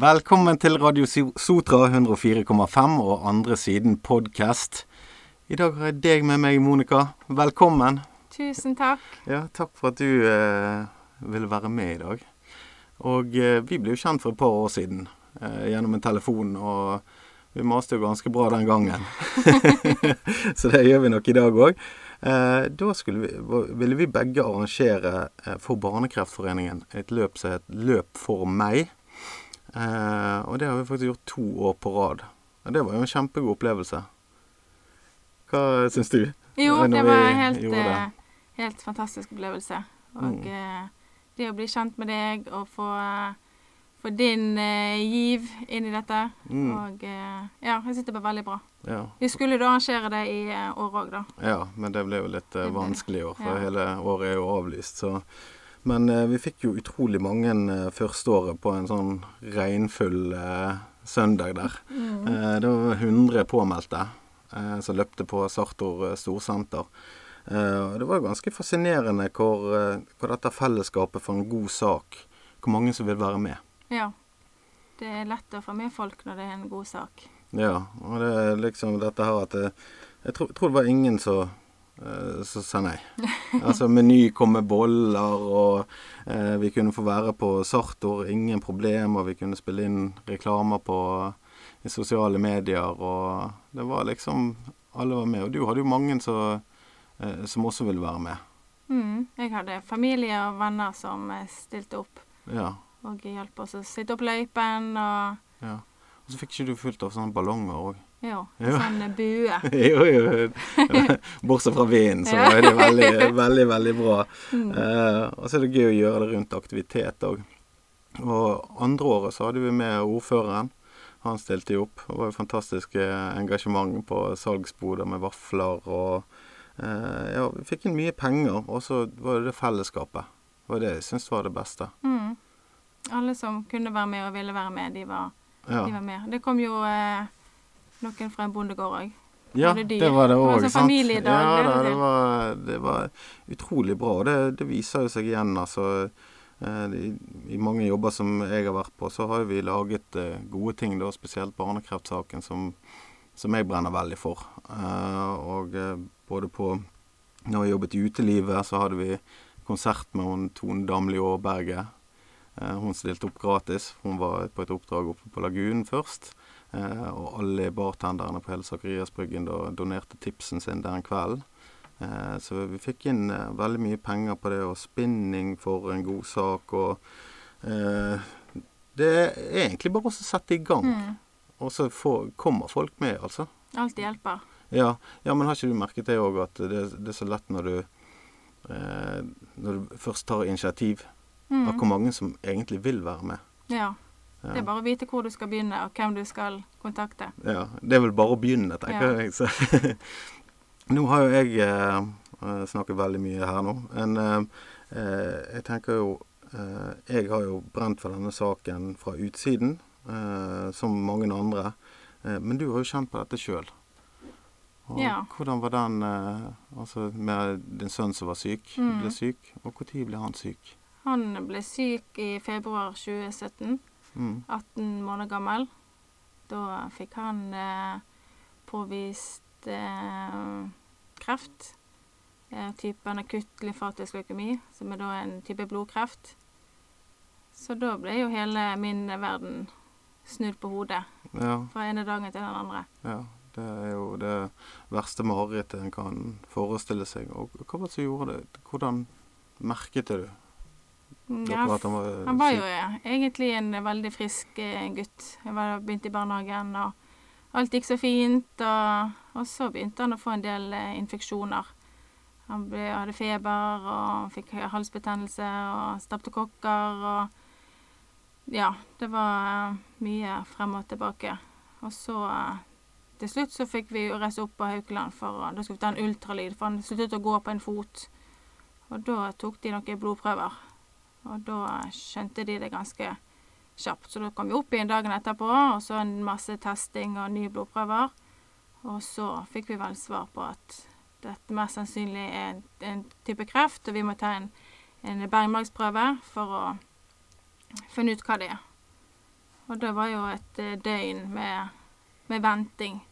Velkommen til Radio Sotra 104,5 og andre siden podkast. I dag har jeg deg med meg, Monica. Velkommen. Tusen takk. Ja, takk for at du eh, ville være med i dag. Og eh, vi ble jo kjent for et par år siden eh, gjennom en telefon, og vi maste jo ganske bra den gangen. Så det gjør vi nok i dag òg. Eh, da vi, ville vi begge arrangere eh, for Barnekreftforeningen et løp som het Løp for meg. Eh, og det har vi faktisk gjort to år på rad. Og det var jo en kjempegod opplevelse. Hva syns du? Jo, det var en helt, eh, helt fantastisk opplevelse. Og mm. Eh, det å bli kjent med deg og få få din eh, giv inn i dette. Mm. Og eh, ja, jeg syns det ble veldig bra. Ja. Vi skulle da arrangere det i år òg, da. Ja, men det ble jo litt eh, vanskelig i år, for ja. hele året er jo avlyst. Så. Men eh, vi fikk jo utrolig mange eh, førsteåret på en sånn regnfull søndag der. Mm. det var 100 påmeldte som løpte på Sartor storsenter. det var jo ganske fascinerende hvor, hvor dette fellesskapet for en god sak Hvor mange som vil være med. Ja. Det er lett å få med folk når det er en god sak. Ja, og det er liksom dette her at Jeg tror, tror, det var ingen som uh, sa nei. altså Meny kom med boller, og eh, vi kunne få være på Sartor, ingen problemer. Vi kunne spille inn reklamer på i sosiale medier, og det var liksom Alle var med. Og du hadde jo mange som, eh, som også ville være med. Mm, jeg hadde familie og venner som stilte opp. Ja. Og hjalp oss å sitte opp løypen og Ja. Og så fikk ikke du fullt av sånne ballonger òg? Ja. Sånn bue. jo, jo. Bortsett fra vinden, så var det veldig, veldig, veldig bra. Mm. Eh, og så er det gøy å gjøre det rundt aktivitet òg. Og andre året så hadde vi med ordføreren. Han stilte jo opp. Det var jo fantastisk eh, engasjement på salgsboder med vafler og eh, Ja, vi fikk inn mye penger, og så var det det fellesskapet. Det var det jeg syntes var det beste. Mm. Alle som kunne være med og ville være med, de var, ja. de var med. Det kom jo eh, noen fra en bondegård òg. Ja, det, det var det òg. Familiedag. Ja, det, var, det, var, utrolig bra. Og det, det viser jo seg igjen, altså. Eh, I, I mange jobber som jeg har vært på, så har vi laget eh, gode ting, da, spesielt barnekreftsaken, som, som jeg brenner veldig for. Eh, og både på Når jeg jobbet i utelivet, så hadde vi konsert med Tone Damli Aaberge. Eh, hun stilte opp gratis. Hun var på et oppdrag oppe på Lagunen først. Eh, og alle bartenderne på hele Sakariasbryggen donerte tipsen sin den kvelden. Eh, så vi fikk inn veldig mye penger på det, og spinning for en god sak. Og det er egentlig bare å sette i gang. Mm. Og så får, kommer folk med, altså. Alt hjelper. Ja, ja, men har ikke du merket det òg, at det, det, er så lett når du, eh, når du først tar initiativ Mm. Av hvor mange som egentlig vil være med. Ja. Det er bare å vite hvor du skal begynne, og hvem du skal kontakte. Ja, Det er vel bare å begynne, tenker ja. jeg. Så. nå har jo jeg eh, snakket veldig mye her nå. Men eh, eh, jeg tenker jo eh, Jeg har jo brent for denne saken fra utsiden, eh, som mange andre. Eh, men du har jo kjent på dette sjøl. Ja. Hvordan var den altså med din sønn som var syk, mm. ble syk? Og når ble han syk? Han ble syk i februar 2017. Mm. 18 måneder gammel. Da fikk han eh, påvist eh, kreft. Eh, typen akutt lymfatisk leukemi, som er da en type blodkreft. Så da ble jo hele min verden snudd på hodet. Ja. Fra ene dagen til den andre. Ja, det er jo det verste marerittet en kan forestille seg. Og hva var det som gjorde det? Hvordan merket det du? Ja, han, var, han var jo ja, egentlig en veldig frisk eh, gutt. Jeg var begynt i barnehagen, og alt gikk så fint. Og, og så begynte han å få en del eh, infeksjoner. Han ble, hadde feber og fikk halsbetennelse og staptokokker og Ja, det var mye frem og tilbake. Og så til slutt så fikk vi reise opp på Haukeland, for da skulle vi ta en ultralyd, for han sluttet å gå på en fot. Og da tok de noen blodprøver. Og da skjønte de det ganske kjapt. Så da kom vi opp igjen dagen etterpå, og så en masse testing og nye blodprøver. Og så fikk vi vel svar på at dette mest sannsynlig er en, en type kreft, og vi må ta en, en bergmagsprøve for å finne ut hva det er. Og det var jo et eh, døgn med, med venting.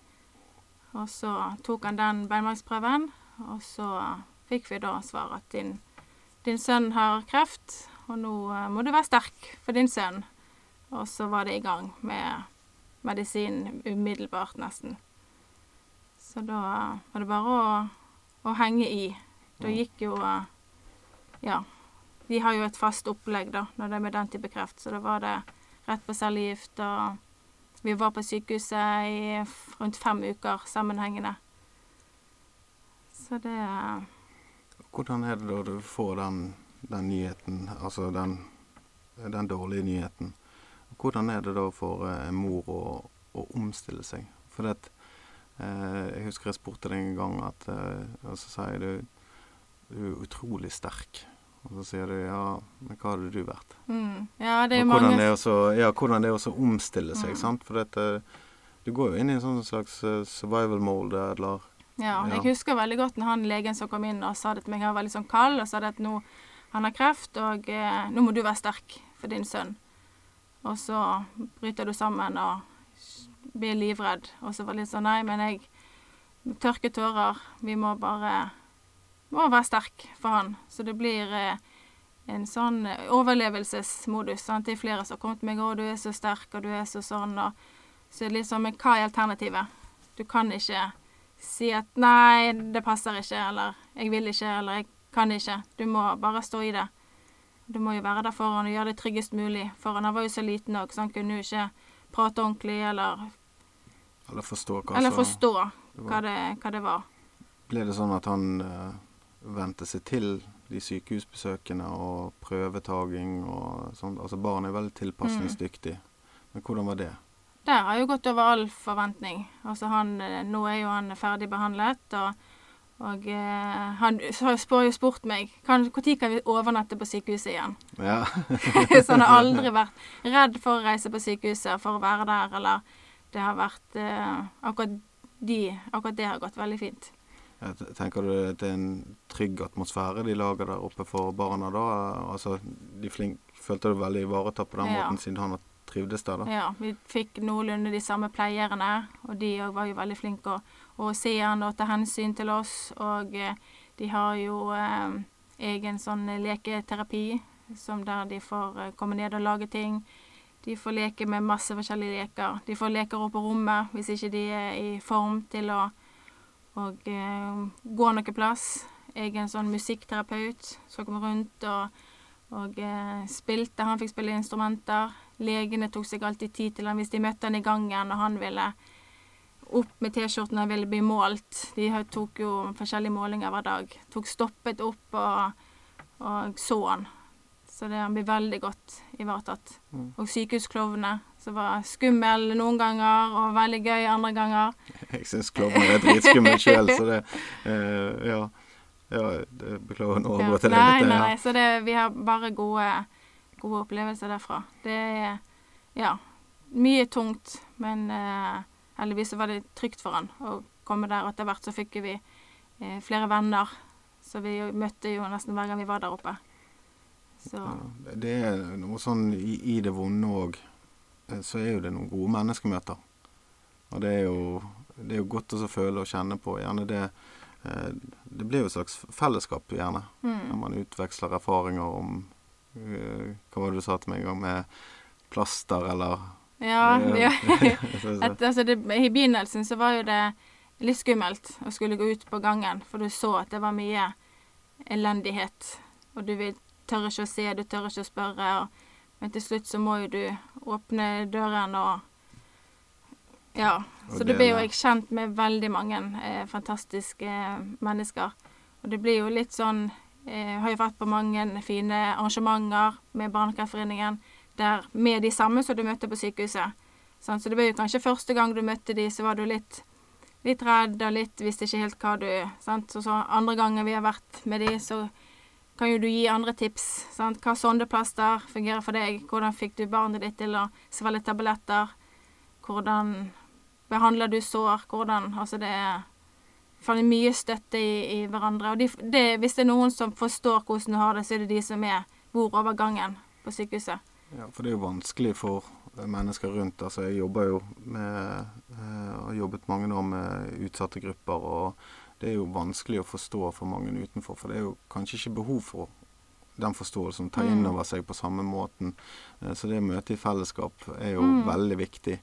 Og så tok han den bergmagsprøven, og så fikk vi da svar at din, din sønn har kreft, og nå eh, må du være sterk for din sønn. Og så var det i gang med medisin umiddelbart, nesten. Så da var det bare å, å henge i. Da gikk jo eh, Ja. Vi har jo et fast opplegg da, når det er med den type kreft, så da var det rett på cellegift. Og vi var på sykehuset i rundt fem uker sammenhengende. Så det Hvordan er det da du får den, den nyheten, altså den, den, dårlige nyheten? Hvordan er det da for en mor å, å omstille seg? For det, eh, jeg husker jeg spurte deg en gang, at, eh, og så sier du du er utrolig sterk. Og så sier du ja, men hva hadde du vært? Mm. Ja, det er og hvordan mange det også, Ja, hvordan det er å omstille seg, mm. sant. For dette, du går jo inn i en sånn slags uh, survival mode, eller ja, jeg husker veldig godt når han legen som kom inn og sa det til meg, han var veldig sånn kald, og sa det at nå han har kreft, og eh, nå må du være sterk for din sønn. Og så bryter du sammen og blir livredd. Og så var det litt sånn Nei, men jeg tørker tårer. Vi må bare må være sterk for han. Så det blir eh, en sånn overlevelsesmodus. Sant? Det er flere som har kommet til meg 'Å, du er så sterk, og du er så sånn', og så er det liksom Men hva er alternativet? Du kan ikke si at 'nei, det passer ikke', eller 'jeg vil ikke', eller 'jeg kan ikke'. Du må bare stå i det. Du må jo være der for han og gjøre det tryggest mulig. For han var jo så liten òg, så han kunne jo ikke prate ordentlig eller Eller forstå hva, eller forstå hva, det, hva det var. Ble det sånn at han uh vente seg til de sykehusbesøkene og prøvetaging og sånn. Altså barn er veldig tilpasningsdyktig. Men hvordan var det? Der har jo gått over all forventning. Altså han, eh, nå er jo han ferdig behandlet, og, og eh, han har jo spurt meg når kan vi overnatte på sykehuset igjen. Ja. så han har aldri vært redd for å reise på sykehuset for å være der, eller det har vært eh, akkurat, de, akkurat det har gått veldig fint. Tenker du det er en trygg atmosfære de lager der oppe for barna da? Altså, de flink, Følte du veldig ivaretatt på den ja. måten siden han har trivdes der, da? Ja, vi fikk noenlunde de samme pleierne, og de var jo veldig flinke å, å se han og ta hensyn til oss. Og eh, de har jo eh, egen sånn leketerapi som der de får eh, komme ned og lage ting. De får leke med masse forskjellige leker. De får leker opp på rommet hvis ikke de er i form til å og eh, gå noe plass. Jeg er en sånn musikkterapeut som kom rundt og, og eh, spilte. Han fikk spille instrumenter. Legene tok seg alltid tid til han hvis de møtte han i gangen og han ville opp med T-skjortene ville bli målt. De tok jo forskjellige målinger hver dag. Tok stoppet opp og, og så han. Så det, han blir veldig godt ivaretatt. Mm. Og sykehusklovnene, som var skummel noen ganger og veldig gøy andre ganger. Jeg syns klovner er dritskummel sjøl, så det uh, Ja. ja beklager nå gå til det. Nei, nei, så det, vi har bare gode, gode opplevelser derfra. Det er ja, mye tungt, men uh, heldigvis var det trygt for han å komme der. Og etter hvert så fikk vi eh, flere venner, så vi møtte jo nesten hver gang vi var der oppe. Ja, det er noe sånn i, i det vonde òg, eh, så er jo det noen gode menneskemøter. Og det er jo, det er jo godt å føle og kjenne på. Gjerne det eh, Det blir jo et slags fellesskap, gjerne. Mm. Når man utveksler erfaringer om uh, Hva var det du sa til meg en gang, med plaster eller Ja. ja. At, altså det, I begynnelsen så var jo det litt skummelt å skulle gå ut på gangen, for du så at det var mye elendighet. Og du tør ikke å se, du tør ikke å spørre. Og, men til slutt så må jo du åpne døren og Ja. Så da blir jo jeg kjent med veldig mange eh, fantastiske eh, mennesker. Og det blir jo litt sånn eh, har jo vært på mange fine arrangementer med Barnekreftforeningen der med de samme som du møtte på sykehuset. Sånn, så det var jo kanskje første gang du møtte de, så var du litt litt redd og litt visste ikke helt hva du så andre ganger vi har vært med de, så kan jo du gi andre tips. Sant? Hva sondeplaster fungerer for deg? Hvordan fikk du barnet ditt til å svelge tabletter? Hvordan behandler du sår? Hvordan Altså, det er faller mye støtte i, i hverandre. Og de, det, hvis det er noen som forstår hvordan du har det, så er det de som er bor over gangen på sykehuset. Ja, for det er jo vanskelig for mennesker rundt. Altså, jeg jobber jo med eh, har jobbet mange år med utsatte grupper, og det er jo vanskelig å forstå for mange utenfor. For det er jo kanskje ikke behov for den forståelsen, ta inn mm. over seg på samme måten. Eh, så det å møte i fellesskap er jo mm. veldig viktig.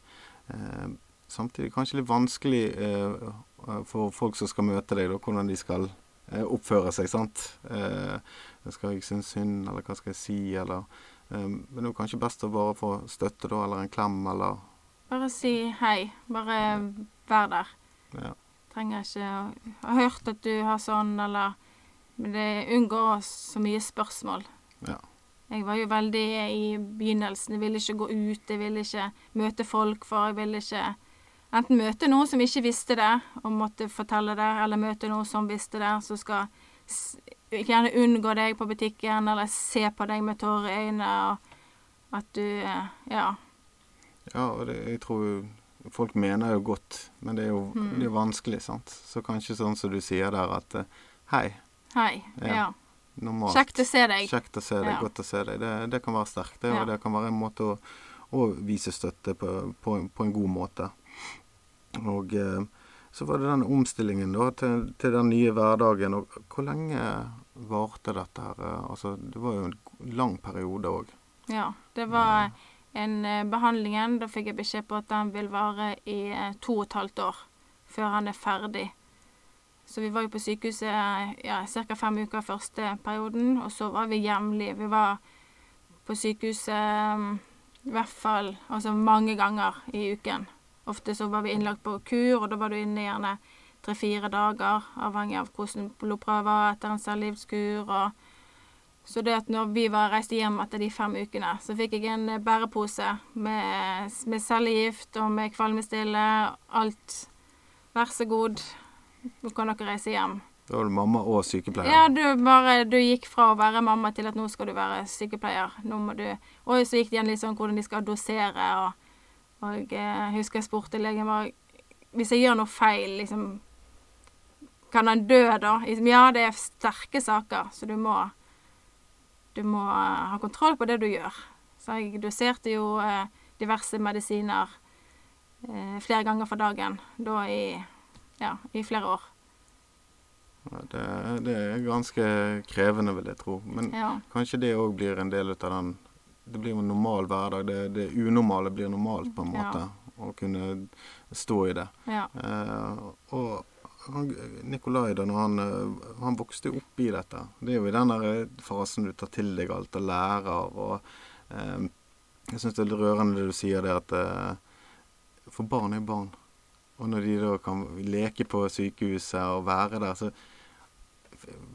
Eh, samtidig kanskje litt vanskelig eh, for folk som skal møte deg, da, hvordan de skal oppføre seg. sant? Skal jeg synes synd, eller hva skal jeg si, eller Men det er kanskje best å bare få støtte, da, eller en klem, eller Bare si hei. Bare vær der. Ja. Trenger ikke å ha hørt at du har sånn, eller men det unngår så mye spørsmål. Ja. Jeg var jo veldig i begynnelsen. Jeg ville ikke gå ut, jeg ville ikke møte folk, for jeg ville ikke enten møte noen som ikke visste det, og måtte fortelle det, eller møte noen som visste det, som skal gjerne unngå deg på butikken, eller se på deg med tårer i øynene, og at du Ja. Ja, og det, jeg tror folk mener jo godt, men det er jo mm. det er vanskelig, sant. Så kanskje sånn som du sier der, at eh, hei, Hei. Ja. ja. Kjekt å se deg. Kjekt å se deg. Ja. Godt å se deg. Det, det kan være sterkt, det. Ja. Og det kan være en måte å, å vise støtte på, på, på, en god måte. Og eh, så var det den omstillingen da til, til, den nye hverdagen. Og hvor lenge varte dette her? Altså, det var jo en lang periode òg. Ja. Det var en uh, behandlingen. Da fikk jeg beskjed på at den vil vare i uh, to og et halvt år før han er ferdig. Så vi var jo på sykehuset ja, ca. fem uker første perioden, og så var vi jevnlig. Vi var på sykehuset mm, i hvert fall altså mange ganger i uken. Ofte så var vi innlagt på kur, og da var du inne gjerne tre-fire dager, avhengig av hvordan blodprøver var etter en cellegiftkur. så det at når vi var reiste hjem etter de fem ukene, så fikk jeg en bærepose med, med cellegift og med kvalmestille. Alt. Vær så god. Nå kan dere reise hjem. Da var du mamma og sykepleier? Ja, du, bare, du gikk fra å være mamma til at nå skal du være sykepleier. Nå må du Og så gikk det igjen litt sånn hvordan de skal dosere, og, og eh, jeg husker jeg spurte legen bare Hvis jeg gjør noe feil, liksom Kan han dø da? Ja, det er sterke saker, så du må Du må uh, ha kontroll på det du gjør. Så jeg doserte jo uh, diverse medisiner flere ganger for dagen da i ja, i flere år. Ja, det, det, er ganske krevende, vil jeg tro. Men ja. kanskje det òg blir en del av den Det blir jo en normal hverdag. Det, det unormale blir normalt, på en måte. Å kunne stå i det. Eh, og han, Nikolai, da han, eh, han vokste opp i dette Det er jo i den der eh, fasen du tar til deg alt og lærer. og eh, Jeg syns det er rørende det du sier, det at eh, For barn er barn. Og når de da kan leke på sykehuset og være der, så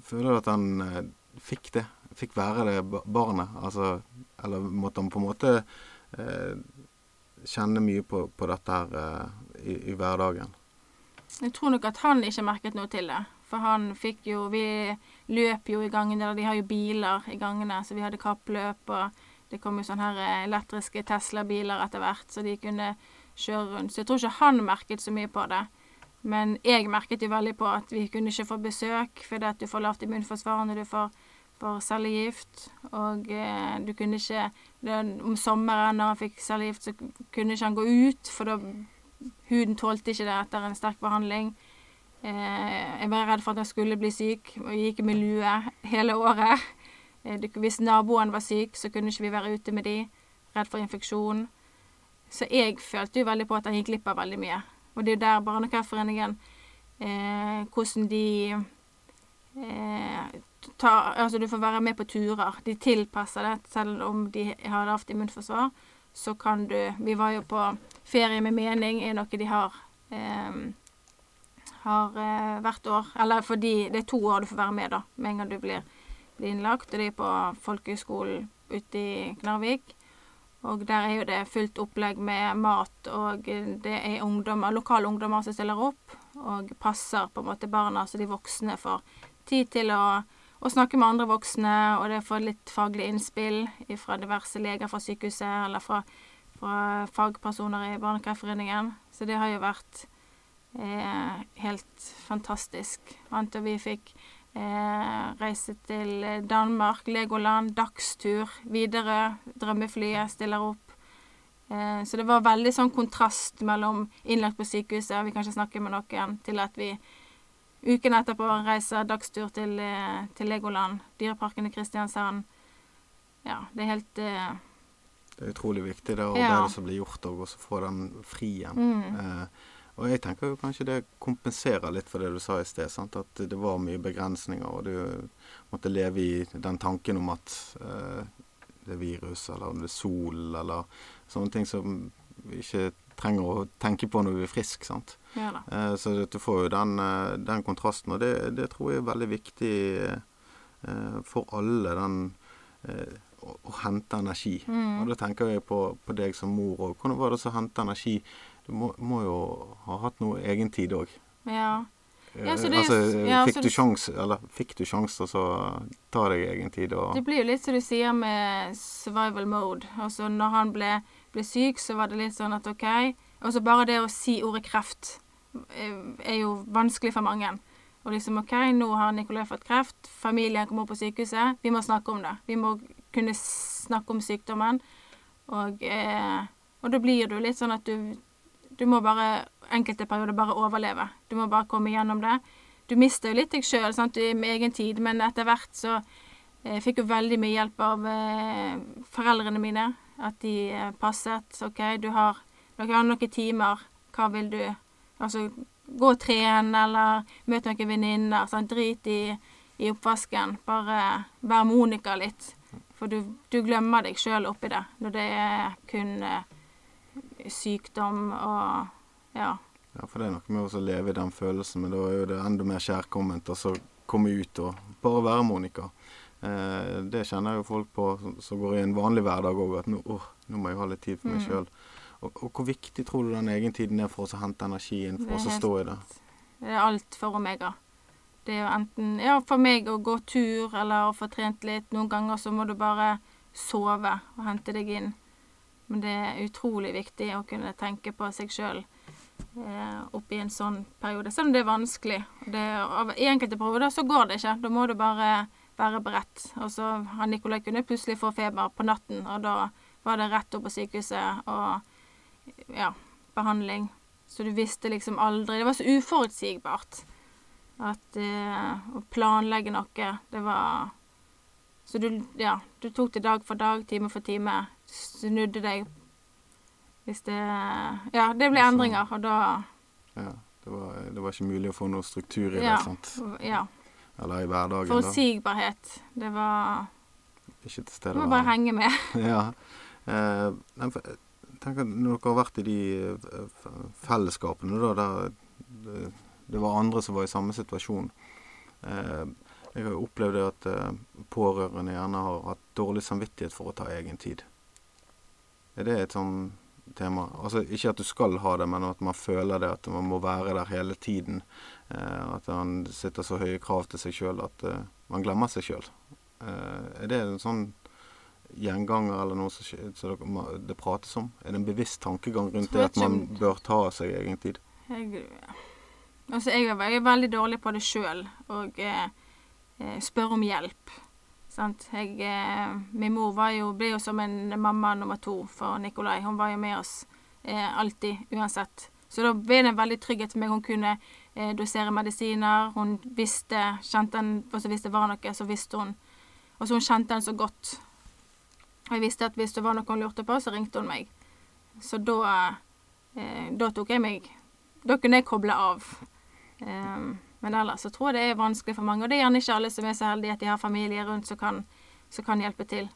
føler du at han eh, fikk det. Fikk være det barnet. Altså Eller måtte han på en måte eh, kjenne mye på, på dette her eh, i, i, hverdagen. Jeg tror nok at han ikke merket noe til det. For han fikk jo Vi løp jo i gangene. De har jo biler i gangene, så vi hadde kappløp. Og det kom jo sånne her eh, elektriske Tesla-biler etter hvert, så de kunne kjøre rundt. Så jeg tror ikke han merket så mye på det. Men jeg merket jo veldig på at vi kunne ikke få besøk fordi at du får lavt immunforsvar når du får, får cellegift. Og eh, du kunne ikke det, Om sommeren når han fikk cellegift, så kunne ikke han gå ut, for da huden tålte ikke det etter en sterk behandling. Eh, jeg var redd for at han skulle bli syk, og gikk med lue hele året. Eh, hvis naboen var syk, så kunne ikke vi være ute med de. Redd for infeksjon. Så jeg følte jo veldig på at han gikk glipp av veldig mye. Og det er jo der Barnekreftforeningen eh, Hvordan de eh, tar Altså, du får være med på turer. De tilpasser det, selv om de har lavt immunforsvar. Så kan du Vi var jo på Ferie med mening, er noe de har eh, har eh, hvert år. Eller fordi det er to år du får være med, da, med en gang du blir, blir innlagt. Og det er på folkehøgskolen ute i Knarvik. Og der er jo det fullt opplegg med mat, og det er ungdommer, lokale ungdommer som stiller opp og passer på en måte barna, så de voksne får tid til å, å snakke med andre voksne, og det får litt faglig innspill fra diverse leger fra sykehuset eller fra, fra fagpersoner i Barnekreftforeningen. Så det har jo vært eh, helt fantastisk. Og vi fikk Eh, reise til Danmark, Legoland, dagstur, Widerøe, drømmeflyet stiller opp. Eh, så det var veldig sånn kontrast mellom innlagt på sykehuset, vi kan ikke snakke med noen, til at vi uken etterpå reiser dagstur til, eh, til Legoland, Dyreparken i Kristiansand. Ja, det er helt uh, Det er utrolig viktig det og ja. som blir gjort, og å få den frien. Mm. Uh, og jeg tenker jo kanskje det kompenserer litt for det du sa i sted. Sant? At det var mye begrensninger, og du måtte leve i den tanken om at uh, det er virus, eller om det er sol, eller sånne ting som ikke trenger å tenke på når vi er frisk. sant? Ja, eh, så du får jo den, eh, den kontrasten, og det, det, tror jeg er veldig viktig eh, for alle. den eh, å, å, hente energi. Mm. Og da tenker jeg på, på deg som mor. og Hvordan var det å hente energi du må, må jo ha hatt noe egen tid òg. Ja. Ja, det, altså, ja, fikk, du sjans, eller, fikk du sjans til å ta deg egen tid? Og det blir jo litt som du sier med survival mode. Altså når han ble, ble, syk, så var det litt sånn at OK. Og så bare det å si ordet kreft eh, er jo vanskelig for mange. Og liksom OK, nå har Nicolai fått kreft, familien kommer opp på sykehuset, vi må snakke om det. Vi må kunne snakke om sykdommen. Og, eh, og da blir jo litt sånn at du du må bare enkelte perioder bare overleve. Du må bare komme gjennom det. Du mister jo litt deg sjøl i egen tid, men etter hvert så eh, fikk jo veldig mye hjelp av eh, foreldrene mine. At de passet. OK, du har, dere har noen timer. Hva vil du? Altså gå og trene, eller møte noen venninner. Sånn, drit i, i, oppvasken. Bare vær Monica litt. For du, du glemmer deg sjøl oppi det når det er kun eh, sykdom og ja. Ja, for det er noe med å leve i den følelsen, men da er jo det enda mer kjærkomment å komme ut og bare være Monica. Eh, det kjenner jo folk på som går i en vanlig hverdag òg, at nå, oh, nå, må jeg ha litt tid for meg mm. sjøl. Og, og, hvor viktig tror du den egentiden er for oss å hente energien, for oss å stå i det? Det er alt for omega. Det er jo enten ja, for meg å gå tur eller å få trent litt. Noen ganger så må du bare sove og hente deg inn. Men det er utrolig viktig å kunne tenke på seg sjøl eh, oppi en sånn periode. Selv om det er vanskelig. Det, av, enkelte perioder så går det ikke. Da må du bare være beredt. Og så har Nikolai kunne plutselig få feber på natten, og da var det rett opp på sykehuset og ja, behandling. Så du visste liksom aldri Det var så uforutsigbart at eh, å planlegge noe, det var Så du, ja, du tok det dag for dag, time for time snudde deg hvis det Ja, det ble endringer, og da Ja. Det var, det var ikke mulig å få noe struktur i ja, det, sant? Ja. Eller i hverdagen. Forutsigbarhet. Det var Ikke til stede. Må bare henge med. ja. Eh, tenk at når dere har vært i de eh, fellesskapene, da, der det, det, var andre som var i samme situasjon eh, Jeg har opplevd at eh, pårørende gjerne har hatt dårlig samvittighet for å ta egen tid. Er det et sånn tema? Altså Ikke at du skal ha det, men at man føler det, at man må være der hele tiden. Eh, at han sitter så høye krav til seg sjøl at eh, man glemmer seg sjøl. Eh, er det en sånn gjenganger eller noe som, det, det prates om? Er det en bevisst tankegang rundt det at man bør ta seg egen tid? Jeg, altså jeg er veldig dårlig på det sjøl, og eh, spør om hjelp. Jeg, eh, min mor var jo, ble jo som en mamma nummer to for Nikolai. Hun var jo med oss eh, alltid, uansett. Så da ble det en veldig trygghet for meg. Hun kunne eh, dosere medisiner. Hun visste, kjente altså hvis det var noe, så visste hun. Og så hun kjente den så godt. Og jeg visste at hvis det var noe hun lurte på, så ringte hun meg. Så da, eh, da tok jeg meg Da kunne jeg koble av. Um, men ellers så tror jeg det er vanskelig for mange. Og det er gjerne ikke alle som er så heldige at de har familie rundt som kan, som kan hjelpe til.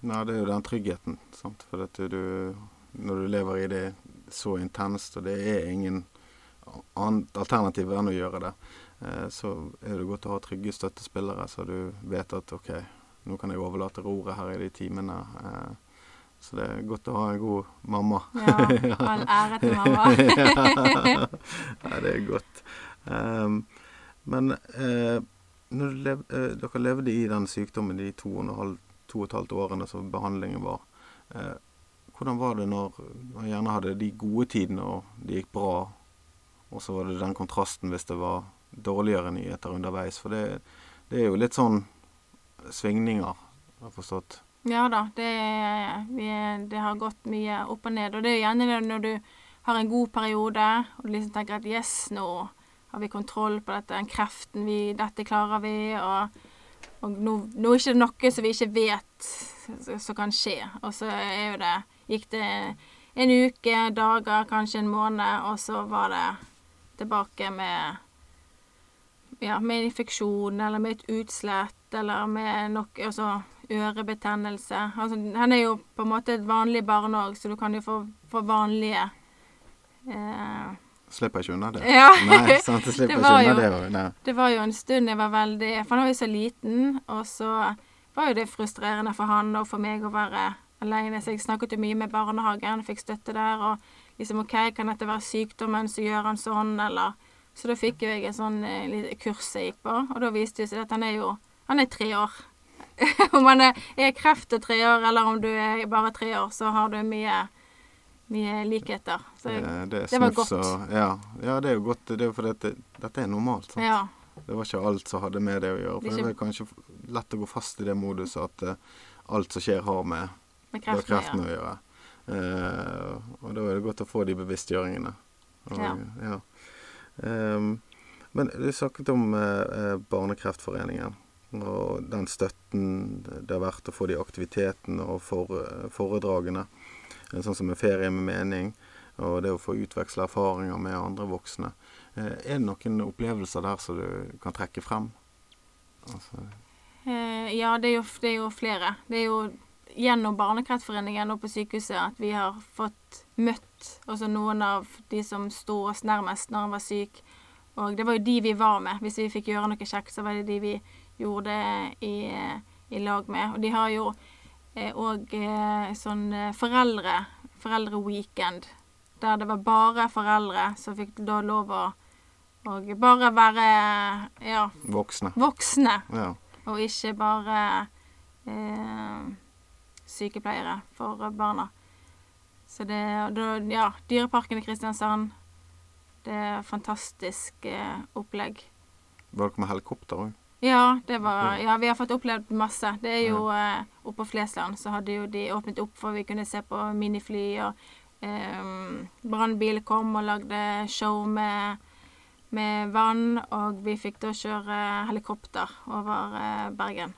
Nei, det er jo den tryggheten. Sant? For at du, når du lever i det så intenst, og det er ingen annet alternativ enn å gjøre det, eh, så er det godt å ha trygge støttespillere, så du vet at OK, nå kan jeg overlate roret her i de timene. Eh, så det er godt å ha en god mamma. Ja, all ære til mamma. ja, det er godt. Um, men uh, lev, uh, dere levde i den sykdommen de to og, halv, to og et halvt årene som behandlingen var, uh, hvordan var det når man gjerne hadde de gode tidene og det gikk bra, og så var det den kontrasten hvis det var dårligere nyheter underveis. For det, det er jo litt sånn svingninger, har jeg forstått. Ja da, det, vi, det, har gått mye opp og ned. Og det er gjerne det når du har en god periode og du liksom tenker at yes, nå har vi kontroll på dette, den kreften vi Dette klarer vi. Og, og nå, nå er det ikke noe som vi ikke vet som kan skje. Og så er jo det Gikk det en uke, dager, kanskje en måned, og så var det tilbake med ja, med en infeksjon eller med et utslett eller med noe altså ørebetennelse. Altså, han er jo på en måte et vanlig barn òg, så du kan jo få, få vanlige eh, Slipper ikke unna det. Ja. Nei, sant, jeg slipper ikke unna det òg. Det var jo en stund jeg var veldig For han var jo så liten, og så var jo det frustrerende for han og for meg å være alene. Så jeg snakket jo mye med barnehagen, fikk støtte der, og liksom OK, kan dette være sykdommen som gjør han sånn, eller Så da fikk jo jeg en sånn lite kurs jeg gikk på, og da viste det seg at han er jo Han er tre år. om han er, er kreft og tre år, eller om du er bare tre år, så har du mye mye likheter. Så det, det, det var godt. Og, ja. ja. det er jo godt. Det er jo fordi dette, dette er normalt. sant? Ja. Det var ikke alt som hadde med det å gjøre. For det, er kanskje lett å gå fast i det moduset at uh, alt som skjer, har med, med kreften, kreften å gjøre. Uh, og da er det godt å få de bevisstgjøringene. Og, ja. ja. Um, men du snakket om uh, Barnekreftforeningen og den støtten det har vært å få de aktivitetene og for, foredragene. Sånn som en ferie med mening, og det å få utveksle erfaringer med andre voksne. Eh, er det noen opplevelser der som du kan trekke frem? Altså. Eh, ja, det er, jo, det er, jo, flere. Det er jo gjennom Barnekreftforeningen og på sykehuset at vi har fått møtt altså noen av de som sto oss nærmest når han var syk. Og det var jo de vi var med. Hvis vi fikk gjøre noe kjekt, så var det de vi gjorde i, i lag med. Og de har jo òg eh, eh, sånn eh, foreldre foreldreweekend. Der det var bare foreldre som fikk da lov å og bare være ja, voksne. voksne ja. Og ikke bare eh, sykepleiere for barna. Så det Ja, Dyreparken i Kristiansand. Det er fantastisk eh, opplegg. Var dere med helikopter òg? Ja, det var, ja, vi har fått opplevd masse. Det er jo eh, Oppe på Flesland så hadde jo de åpnet opp for vi kunne se på minifly, og eh, brannbil kom og lagde show med, med, vann, og vi fikk da kjøre helikopter over eh, Bergen.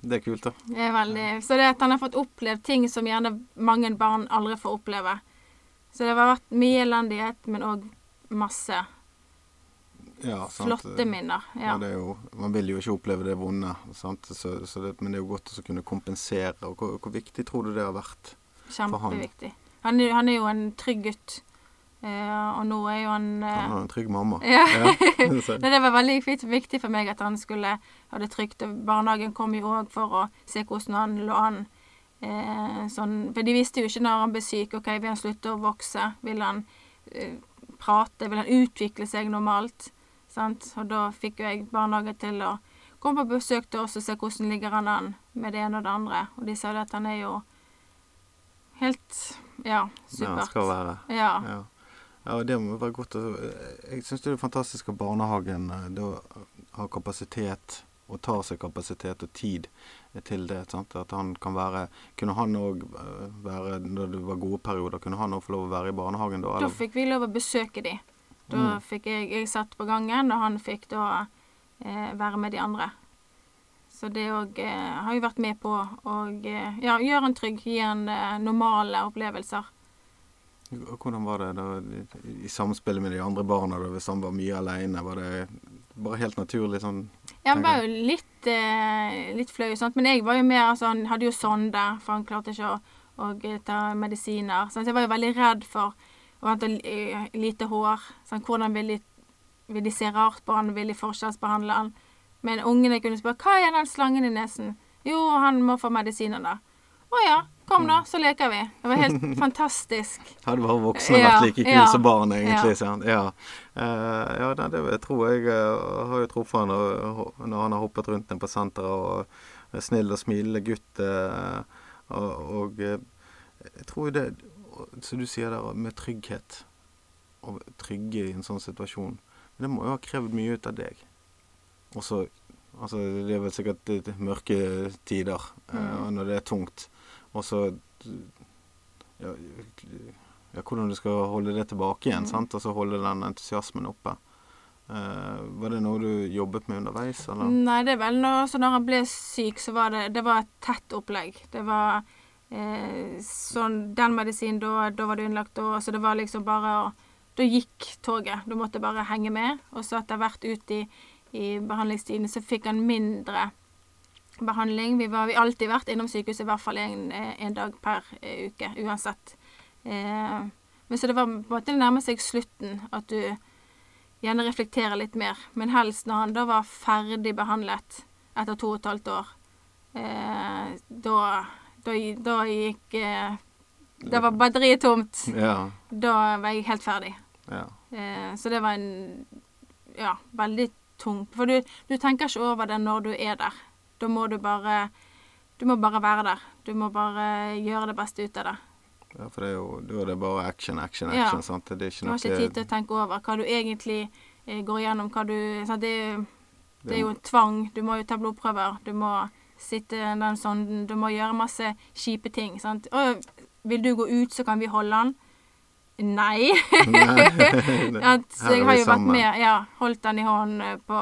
Det er kult, da. Det er veldig, så det at han har fått opplevd ting som gjerne mange barn aldri får oppleve. Så det har vært mye elendighet, men òg masse ja, Flotte minner. Ja. ja jo, man vil jo ikke oppleve det vonde, så, så det, men det er jo godt å kunne kompensere. Og hvor, hvor, viktig tror du det har vært for han? Kjempeviktig. Han, han, er jo en trygg gutt. Uh, og nå er jo han uh, Han er en trygg mamma. Ja. ja. det var veldig viktig for meg at han skulle ha det trygt. Barnehagen kom jo òg for å se hvordan han lå an. Eh, sånn, for de visste jo ikke når han ble syk. OK, vil han slutte å vokse? Vil han prate? Vil han utvikle seg normalt? Sant? Og da fikk jo jeg barnehage til å komme på besøk til oss og se hvordan ligger han an med det ene og det andre. Og de sa at han er jo helt ja, supert. Ja, han skal være. Ja. ja. Ja, det må være godt Jeg syns det er fantastisk at barnehagen eh, da har kapasitet, og tar seg kapasitet og tid til det. Sant? At han kan være Kunne han òg eh, være, når det var gode perioder, kunne han òg få lov å være i barnehagen da? Eller? Da fikk vi lov å besøke de. Da mm. fikk jeg Jeg satt på gangen, og han fikk da eh, være med de andre. Så det òg eh, har jeg vært med på å eh, ja, gjøre han trygg, gi han eh, normale opplevelser. Hvordan var det da i samspillet med de andre barna, da, hvis han var mye aleine? Var det bare helt naturlig sånn Ja, han var jo litt, eh, litt flau, sant. Men jeg var jo mer altså, Han hadde jo sonde, for han klarte ikke å, å ta medisiner. Så jeg var jo veldig redd for og hadde eh, lite hår. Sånn, hvordan vil de, vil de, se rart på han? Vil de forskjellsbehandle han? Men ungene kunne spørre hva er den slangen i nesen? Jo, han må få medisiner, da. Å ja, kom da, så leker vi. Det var helt fantastisk. Hadde bare voksne vært like kule ja, som barn, egentlig. Ja, ja. Uh, ja det, det tror jeg uh, har jo truffet han når, han har hoppet rundt den på senteret og snill og smilende gutt. Uh, og, og jeg tror jo det som du sier der, med trygghet. Å trygge i en sånn situasjon. Det må jo ha krevd mye ut av deg. Og så Altså, det er vel sikkert mørke tider mm. når det er tungt. Og så ja, ja, hvordan du skal holde det tilbake igjen, mm. sant? og så holde den entusiasmen oppe. Uh, var det noe du jobbet med underveis? Eller? Nei, det er vel noe så når han ble syk, så var det, det var et tett opplegg. Det var eh, sånn Den medisinen, da, da var du innlagt da. Så det var liksom bare å Da gikk toget. Du måtte bare henge med. Og så etter hvert ut i, i behandlingstiden så fikk han mindre behandling. Vi har alltid vært innom sykehuset i hvert fall en, en dag per uh, uke, uansett. Eh, men så det var på en måte det nærmer seg slutten at du gjerne reflekterer litt mer. Men helst når han da var ferdig behandlet etter to og et halvt år, eh, da, da, da gikk Da var batteriet tomt. Ja. Da var jeg helt ferdig. Ja. så det var en ja, veldig tung For du, du tenker ikke over det når du er der. Da må du bare Du må bare være der. Du må bare gjøre det beste ut av det. Ja, for det er jo, da er det bare action, action, action. Ja. sant? Det er ikke noe Du har ikke tid til å tenke over hva du egentlig eh, går igjennom, hva du sant? Det, det er jo tvang. Du må jo ta blodprøver. Du må sitte den sonden. Du må gjøre masse kjipe ting. sant? Og vil du gå ut, så kan vi holde den. Nei. så jeg har jo vært med, ja, holdt den i hånden på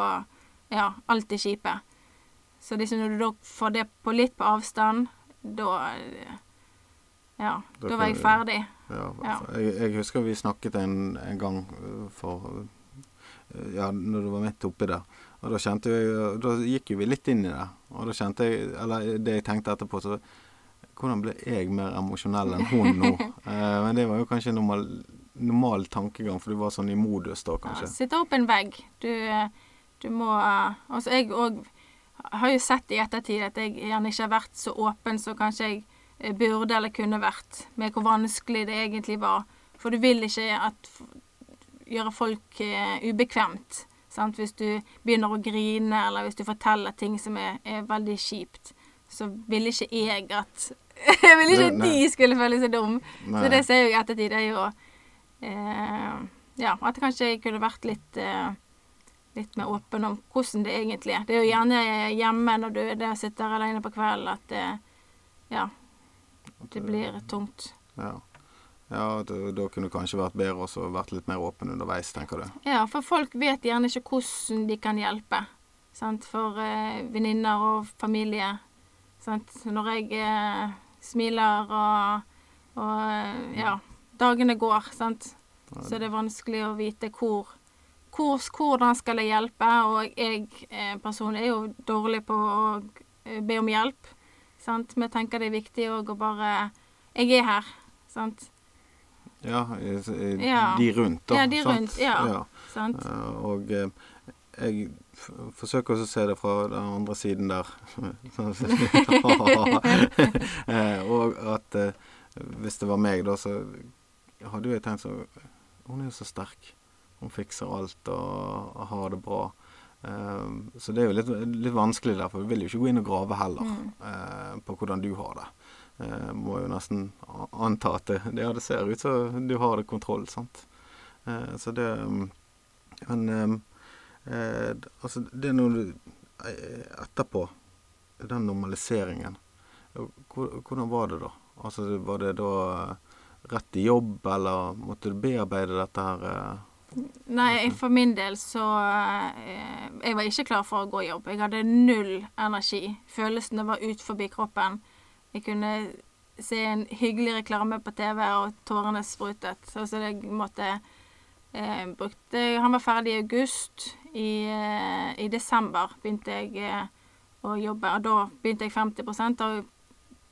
ja, alt det kjipe. Så liksom når du da får det på litt på avstand, da eh, Ja, da, da var jeg ferdig. Ja, ja. Jeg, jeg, husker vi snakket en, en gang eh, for Ja, når du var midt oppi der. Og da kjente jeg Da gikk jo vi litt inn i det. Og da kjente jeg Eller det jeg tenkte etterpå, så hvordan ble jeg mer emosjonell enn hun nå? eh, men det var jo kanskje normal, normal tankegang, for du var sånn i modus da, kanskje. Ja, sitte opp en vegg. Du, du må Altså, jeg òg har jo sett i ettertid at jeg gjerne ikke har vært så åpen som kanskje jeg eh, burde eller kunne vært, med hvor vanskelig det egentlig var. For du vil ikke at gjøre folk uh, ubekvemt. Sant? Hvis du begynner å grine, eller hvis du forteller ting som er, er veldig kjipt, så vil ikke jeg at Jeg ville ikke at de skulle føle seg dum. Nei. Så det ser jeg i ettertid. Det er jo eh, Ja, at kanskje jeg kunne vært litt eh, litt mer åpen om hvordan det egentlig er. Det er jo gjerne hjemme når du der sitter alene på kvelden at det, ja, det blir tungt. Ja. ja da, da kunne du kanskje vært bedre og vært litt mer åpen underveis, tenker du? Ja, for folk vet gjerne ikke hvordan de kan hjelpe. Sant? For eh, venninner og familie. Sant? Når jeg eh, smiler og, og ja, dagene går, sant. Så det er vanskelig å vite hvor, hvor hvordan skal jeg hjelpe. Og jeg eh, personlig er jo dårlig på å eh, be om hjelp. Sant? Vi tenker det er viktig òg å bare Jeg er her, sant. Ja, de rundt, da. Ja, de rundt, ja. ja. Sant? Og jeg forsøker også å se det fra den andre siden der. Eh, og at eh, hvis det var meg, da, så hadde jeg tenkt så Hun er jo så sterk. Hun fikser alt og, og har det bra. Uh, så det er jo litt, litt, vanskelig der, for vi vil jo ikke gå inn og grave heller mm. uh, på hvordan du har det. Uh, må jo nesten anta at det, ja, det ser ut som du har det kontroll, sant. så det um, Men um, Eh, altså, det er noe du Etterpå, den normaliseringen, hvordan var det da? Altså, var det da rett i jobb, eller måtte du bearbeide dette her? Nei, for min del så eh, Jeg var ikke klar for å gå i jobb. Jeg hadde null energi. Følelsene var ut forbi kroppen. Jeg kunne se en hyggelig reklame på TV, og tårene sprutet. Så jeg måtte eh, brukte Han var ferdig i august. I, eh, i desember begynte jeg eh, å jobbe, og da begynte jeg 50% og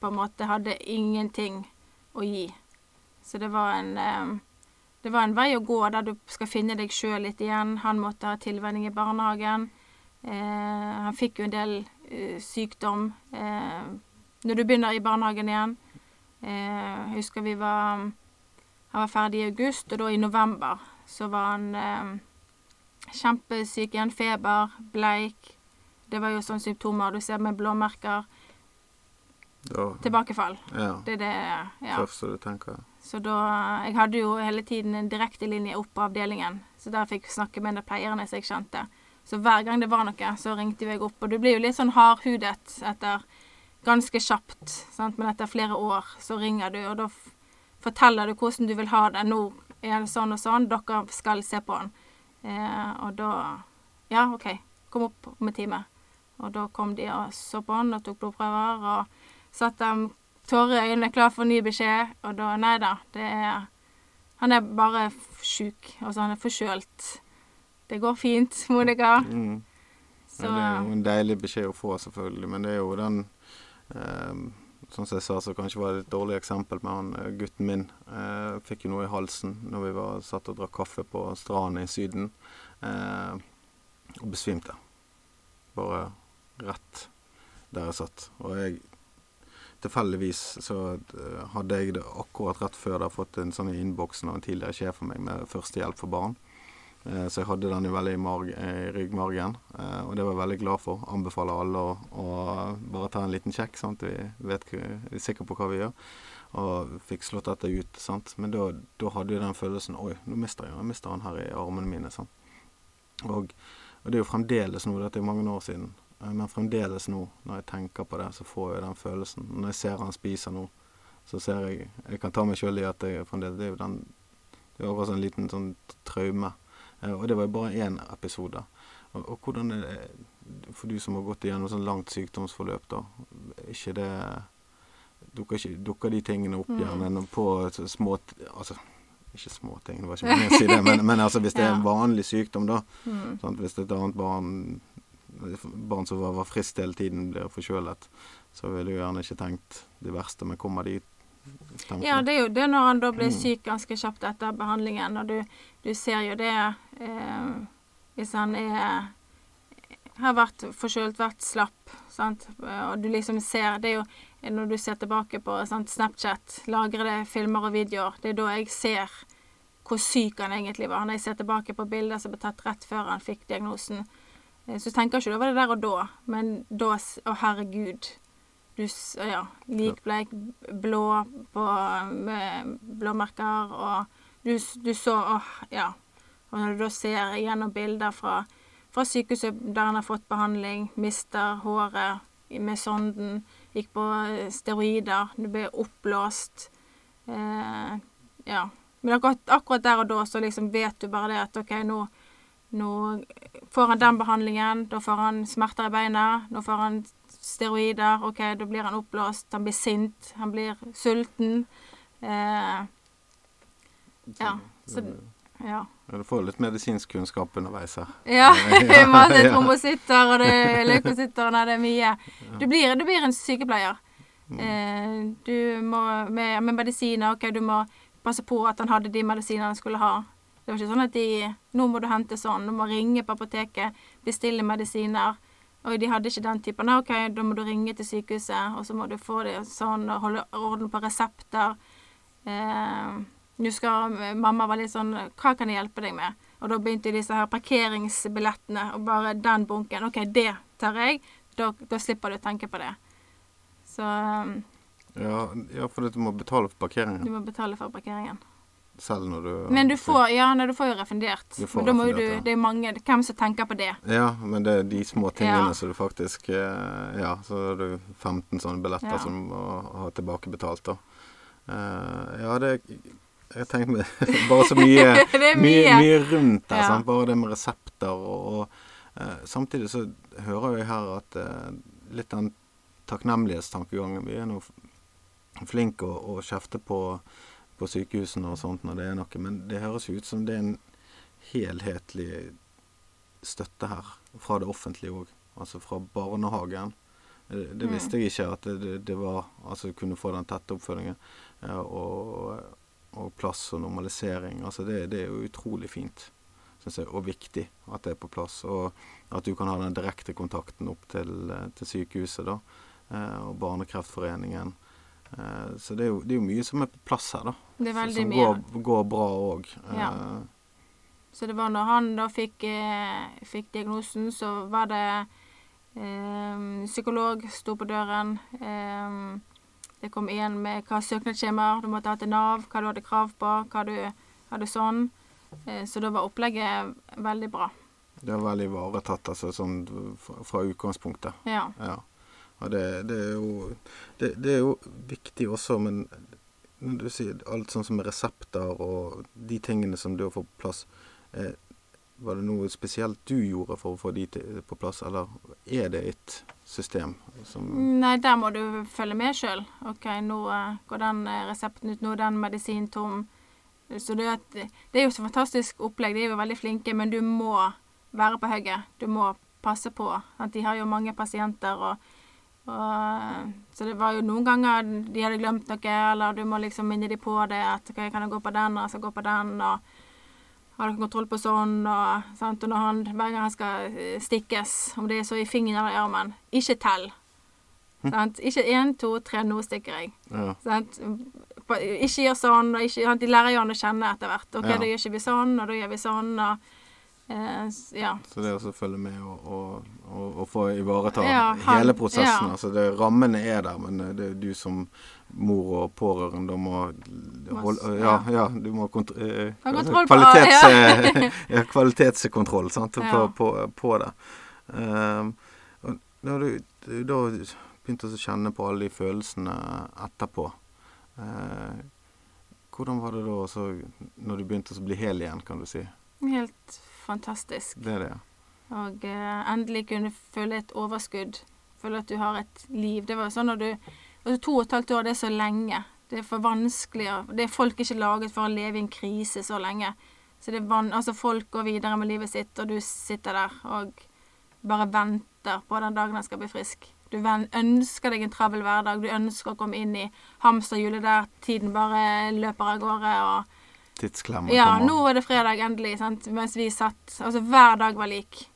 på en måte hadde ingenting å gi. Så det var en eh, det var en vei å gå der du skal finne deg sjøl litt igjen. Han måtte ha tilvenning i barnehagen. Eh, han fikk jo en del eh, sykdom eh, når du begynner i barnehagen igjen. jeg husker vi var Han var ferdig i august, og da i november så var han eh, kjempesyk igjen. Feber, bleik. Det var jo sånne symptomer du ser med blåmerker. da, tilbakefall. Ja. Det er det ja. første du tenker. Så da Jeg hadde jo hele tiden en direktelinje opp på avdelingen, så der fikk jeg snakke med de pleierne som jeg kjente. Så hver gang det var noe, så ringte jeg opp. Og du blir jo litt sånn hardhudet etter ganske kjapt, sant? men etter flere år så ringer du, og da forteller du hvordan du vil ha det. Nå er det sånn og sånn, dere skal se på den. Eh, og da Ja, OK, kom opp om en time. Og da kom de og så på den og tok blodprøver, og satte dem tårer i øynene, klar for ny beskjed. Og da Nei da, det er Han er bare sjuk. Altså, han er forkjølt. Det går fint, Monica. Mm. Så ja, Det er jo en deilig beskjed å få, selvfølgelig. Men det er jo den eh, som jeg sa, så kanskje var det et dårlig eksempel med han eh, gutten min. Eh, fikk jo noe i halsen når vi var satt og drakk kaffe på stranden i Syden. Eh, og besvimte. Bare rett der jeg satt. Og jeg Tilfeldigvis så eh, hadde jeg det akkurat rett før da fått en sånn i innboksen av en tidligere sjef for meg med førstehjelp for barn. Eh, så jeg hadde den jo veldig i, marg, i ryggmargen, eh, og det var jeg veldig glad for. Anbefaler alle å, å bare ta en liten sjekk, sånn at vi vet, er sikre på hva vi gjør. Og fikk slått dette ut. sant? Men da, da hadde jeg den følelsen Oi, nå mister jeg, jeg mister han her i armene mine. sant? Og, og det er jo fremdeles noe, dette er mange år siden, men fremdeles nå, når jeg tenker på det, så får jeg den følelsen. Når jeg ser han spiser nå, så ser jeg Jeg kan ta meg sjøl i at jeg fremdeles Det er jo den Det er akkurat en liten sånn traume Eh, og det var jo bare én episode. Og, og, hvordan er det for du som har gått igjennom sånn langt sykdomsforløp, da? Ikke det Dukker, ikke, dukker de tingene opp gjerne mm. på små Altså ikke små ting, det var ikke meningen å si det, men, men altså, hvis det er en vanlig sykdom, da mm. sant? Hvis et annet barn barn som var, var friskt hele tiden, blir forkjølet, så ville du gjerne ikke tenkt det verste, men kommer de ja, det er jo det når han da blir mm. syk ganske kjapt etter behandlingen. Og du, du ser jo det eh, hvis han er har vært forkjølt, vært slapp, sant? og du liksom ser Det er jo når du ser tilbake på sant? Snapchat, lagrede filmer og videoer, det er da jeg ser hvor syk han egentlig var. Når jeg ser tilbake på bilder som ble tatt rett før han fikk diagnosen, eh, så tenker jeg ikke over det der og da, men da Å, herregud du ja, likbleik, blå på, blåmerker, og du, du så åh, ja. Og når du da ser gjennom bilder fra, fra sykehuset der han har fått behandling, mister håret med sonden, gikk på eh, steroider, du ble oppblåst eh, Ja. Men akkurat, akkurat, der og da så liksom vet du bare det at OK, nå, nå får han den behandlingen, da får han smerter i beina, nå får han steroider. OK, da blir han oppblåst, han blir sint, han blir sulten. Eh, ja. Så ja. Ja, Du får litt medisinsk kunnskap underveis her. Ja. Masse trombositter og det leukositter Nei, det er mye. Du blir, du blir en sykepleier. Mm. Eh, du må med, med, medisiner OK, du må passe på at han hadde de medisinene han skulle ha. Det var ikke sånn at de Nå må du hente sånn. Du må ringe på apoteket, bestille medisiner. Og de hadde ikke den typen. OK, da må du ringe til sykehuset, og så må du få det sånn, og holde orden på resepter. Eh, nå skal mamma være litt sånn Hva kan jeg hjelpe deg med? Og da begynte disse her parkeringsbillettene, og bare den bunken. OK, det tar jeg. Da, da slipper du å tenke på det. Så um, ja, ja, for du må betale for parkeringen. Du må betale for parkeringen selv når du Men du får, ja, når du får jo refundert. Får men da må jo du, det er mange Hvem som tenker på det? Ja, men det er de små tingene ja. som du faktisk eh, Ja, så har du 15 sånne billetter ja. som du må ha tilbakebetalt, da. Uh, ja, det Jeg tenker meg bare så mye, mye. mye, mye rundt der. Ja. Bare det med resepter og, og uh, Samtidig så hører jeg her at uh, litt den takknemlighetstankegangen Vi er nå flinke å, å kjefte på på sykehusene og sånt når det er noe, men det høres ut som det er en helhetlig støtte her fra det offentlige òg. Altså fra barnehagen. Det, det mm. visste jeg ikke at det, det, var Altså kunne få den tette oppfølgingen. Og, og, plass og normalisering. Altså det, det er jo utrolig fint, syns jeg, og viktig at det er på plass. Og at du kan ha den direkte kontakten opp til, til sykehuset, da. Eh, og Barnekreftforeningen. Eh, så det er, jo, det er, jo, mye som er på plass her, da. Det er veldig som. Går, går bra òg. Ja. Eh, så det var når han da fikk, eh, fikk diagnosen, så var det eh, psykolog sto på døren. Eh, Det kom igjen med hva søknadsskjemaer du måtte ha til Nav, hva du hadde krav på, hva du hadde sånn. Eh, så da var opplegget veldig bra. Det var veldig ivaretatt, altså sånn fra utgangspunktet. Ja. ja. Og det, det, er jo, det, det, er jo viktig også, men når du sier alt sånn som resepter og de tingene som du har fått på plass, eh, var det noe spesielt du gjorde for å få de på plass, eller er det et system som Nei, der må du følge med sjøl. OK, nå uh, går den uh, resepten ut, nå er den medisinen tom. Så det, det, er jo så fantastisk opplegg. De er jo veldig flinke, men du må være på hugget. Du må passe på. At de har jo mange pasienter og og, så det var jo noen ganger de hadde glemt noe, eller du må liksom minne dem på det. At okay, kan jeg gå på den, og skal gå på den, og har dere kontroll på sånn, og, sant? og når han, hver gang han skal eh, stikkes, om det er så i fingeren eller i armen, ikke tell. Hm. Sant? Ikke én, to, tre, nå stikker jeg. Ja. Sant? Ikke gjør sånn, og ikke, De lærer jo han å kjenne etter hvert. OK, ja. da gjør ikke vi sånn, og da gjør vi sånn, og Eh, ja. Så det å følge med og, og, og, og få ivareta ja, hele prosessen. Altså det, rammene er der, men eh, det er du som mor og pårørende må holde, ja, ja, du må kont eh, kvalitets, ja. kvalitetskontroll sant, på, på, på, det. Um, og du, du da begynte å kjenne på alle de følelsene etterpå uh, Hvordan var det da også, når du begynte å bli hel igjen, kan du si? Helt fantastisk. Det er det, ja. Og uh, endelig kunne føle et overskudd. Føle at du har et liv. Det var sånn når du altså To og et halvt år, det er så lenge. Det er for vanskelig. Det er folk ikke laget for å leve i en krise så lenge. Så det er van altså folk går videre med livet sitt, og du sitter der og bare venter på den dagen han skal bli frisk. Du ønsker deg en travel hverdag. Du ønsker å komme inn i hamsterhjulet der tiden bare løper av gårde. og tidsklemma ja, kommer. Ja, nå er det fredag, endelig. Sant? Mens vi satt Altså, hver dag var lik.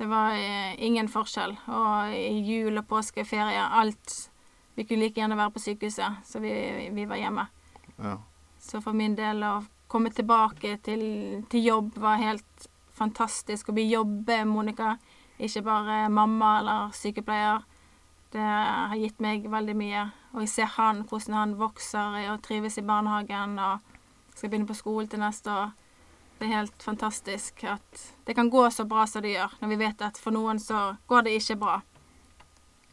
Det var eh, ingen forskjell. Og jul og påske, ferie, alt Vi kunne like gjerne være på sykehuset, så vi, vi var hjemme. Ja. Så for min del å komme tilbake til, til jobb var helt fantastisk. Å bli jobbe, Monica. Ikke bare mamma eller sykepleier. Det har gitt meg veldig mye. Og jeg ser han, hvordan han vokser og trives i barnehagen. og skal begynne på skolen til neste år. Det er helt fantastisk at det kan gå så bra som det gjør, når vi vet at for noen så går det ikke bra.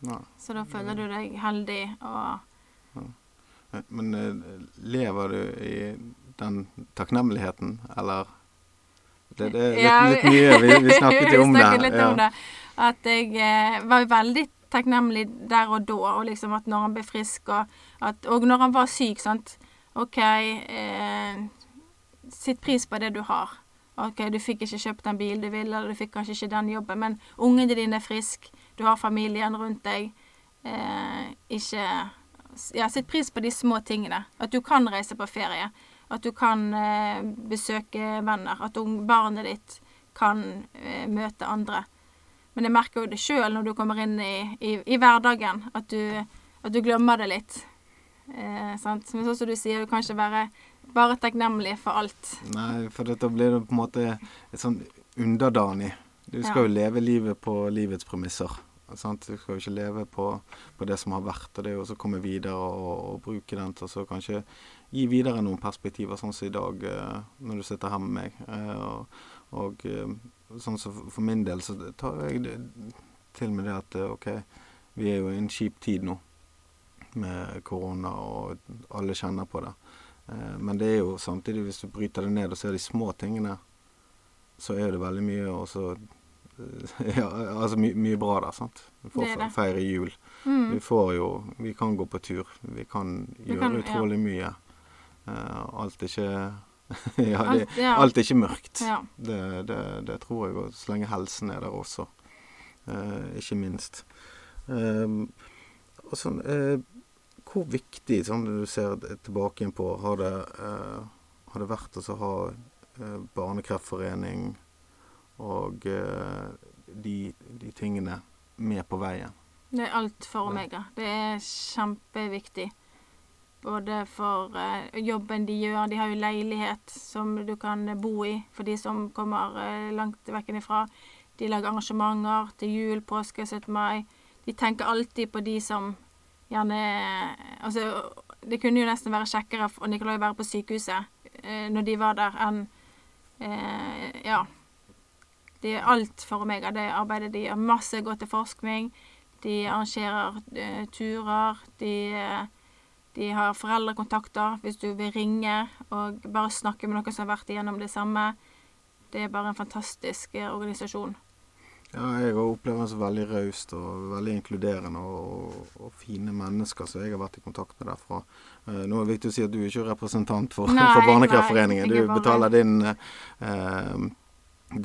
Nei. Så da føler du deg heldig og ja. Men uh, lever du i den takknemligheten, eller det, det er litt, ja, litt mye. Vi, vi snakket jo om det. Litt ja. om det. At jeg eh, var veldig takknemlig der og da, og liksom at når han ble frisk, og, at, og når han var syk, sant OK, eh, sitt pris på det du har. OK, du fikk ikke kjøpt den bilen du ville, eller du fikk kanskje ikke den jobben, men ungene dine er friske, du har familien rundt deg. Eh, ikke Ja, sitt pris på de små tingene. At du kan reise på ferie. At du kan eh, besøke venner. At barnet ditt kan eh, møte andre. Men jeg merker jo det sjøl når du kommer inn i, i, i hverdagen, at du, at du glemmer det litt. Eh, sant? Men sånn som du sier, du kan ikke være bare takknemlig for alt. Nei, for da blir du på en måte et sånn underdanig. Du skal ja. jo leve livet på livets premisser. Sant? Du skal jo ikke leve på, på, det som har vært, og det er jo å komme videre og, og bruke den til å kanskje gi videre noen perspektiver, sånn som i dag eh, når du sitter her med meg. Eh, og, og eh, sånn som for, min del så tar jeg til med det at OK, vi er jo i en kjip tid nå med korona, og alle kjenner på det. Eh, men det er jo samtidig, hvis du bryter det ned og ser de små tingene, så er det veldig mye også ja, altså my, mye bra der, sant. Vi får feire jul. Mm. Vi får jo Vi kan gå på tur. Vi kan vi gjøre kan, utrolig ja. mye. Uh, alt er ikke ja, det, alt, ja. alt, er ikke mørkt. Det, det, det, tror jeg. Og så lenge helsen er der også, uh, ikke minst. Uh, og sånn, hvor viktig, sånn du ser tilbake igjen på, har det, eh, har det vært å ha eh, Barnekreftforening og eh, de, de, tingene med på veien? Det er alt for Omega. Det er kjempeviktig. Både for eh, jobben de gjør. De har jo leilighet som du kan bo i for de som kommer eh, langt vekk ifra. De lager arrangementer til jul, påske, 17. mai. De tenker alltid på de som gjerne Altså, det kunne jo nesten være kjekkere for Nikolai å være på sykehuset eh, når de var der, enn eh, Ja. De er alt for Omega, det arbeidet de gjør. Masse går til forskning. De arrangerer eh, turer. De, eh, de har foreldrekontakter hvis du vil ringe og bare snakke med noen som har vært igjennom det samme. Det er bare en fantastisk eh, organisasjon. Ja, jeg opplever ham som veldig raust og veldig inkluderende og, og, og, fine mennesker som jeg har vært i kontakt med derfra. Uh, nå er det viktig å si at du er ikke representant for, for Barnekreftforeningen. Du betaler din, uh,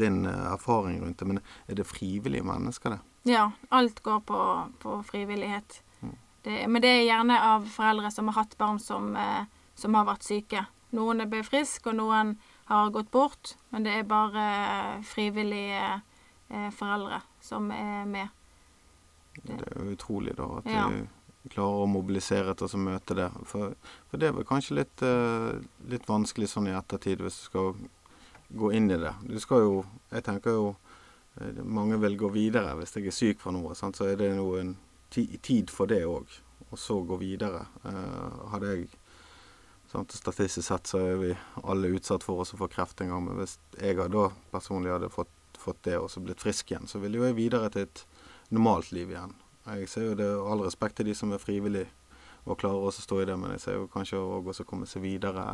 din erfaring rundt det. Men er det frivillige mennesker, det? Ja, alt går på, på frivillighet. Mm. Det, men det er gjerne av foreldre som har hatt barn som, uh, som har vært syke. Noen er blitt friske, og noen har gått bort. Men det er bare frivillige eh, foreldre som er med. Det, det er utrolig, da, at ja. du klarer å mobilisere til å møte det. For, for, det er vel kanskje litt, uh, litt, vanskelig sånn i ettertid, hvis du skal gå inn i det. Du skal jo Jeg tenker jo eh, mange vil gå videre hvis jeg er syk for noe. Sant? Så er det jo en ti, tid for det òg. Og så gå videre. Eh, hadde jeg sant, statistisk sett så er vi alle utsatt for å få kreft en gang. Men hvis jeg da personlig hadde fått, fått det og så blitt frisk igjen, så vil jo jeg videre til et normalt liv igjen. Jeg ser jo det, all respekt til de som er frivillige og klarer også å stå i det, men jeg ser jo kanskje òg også komme seg videre.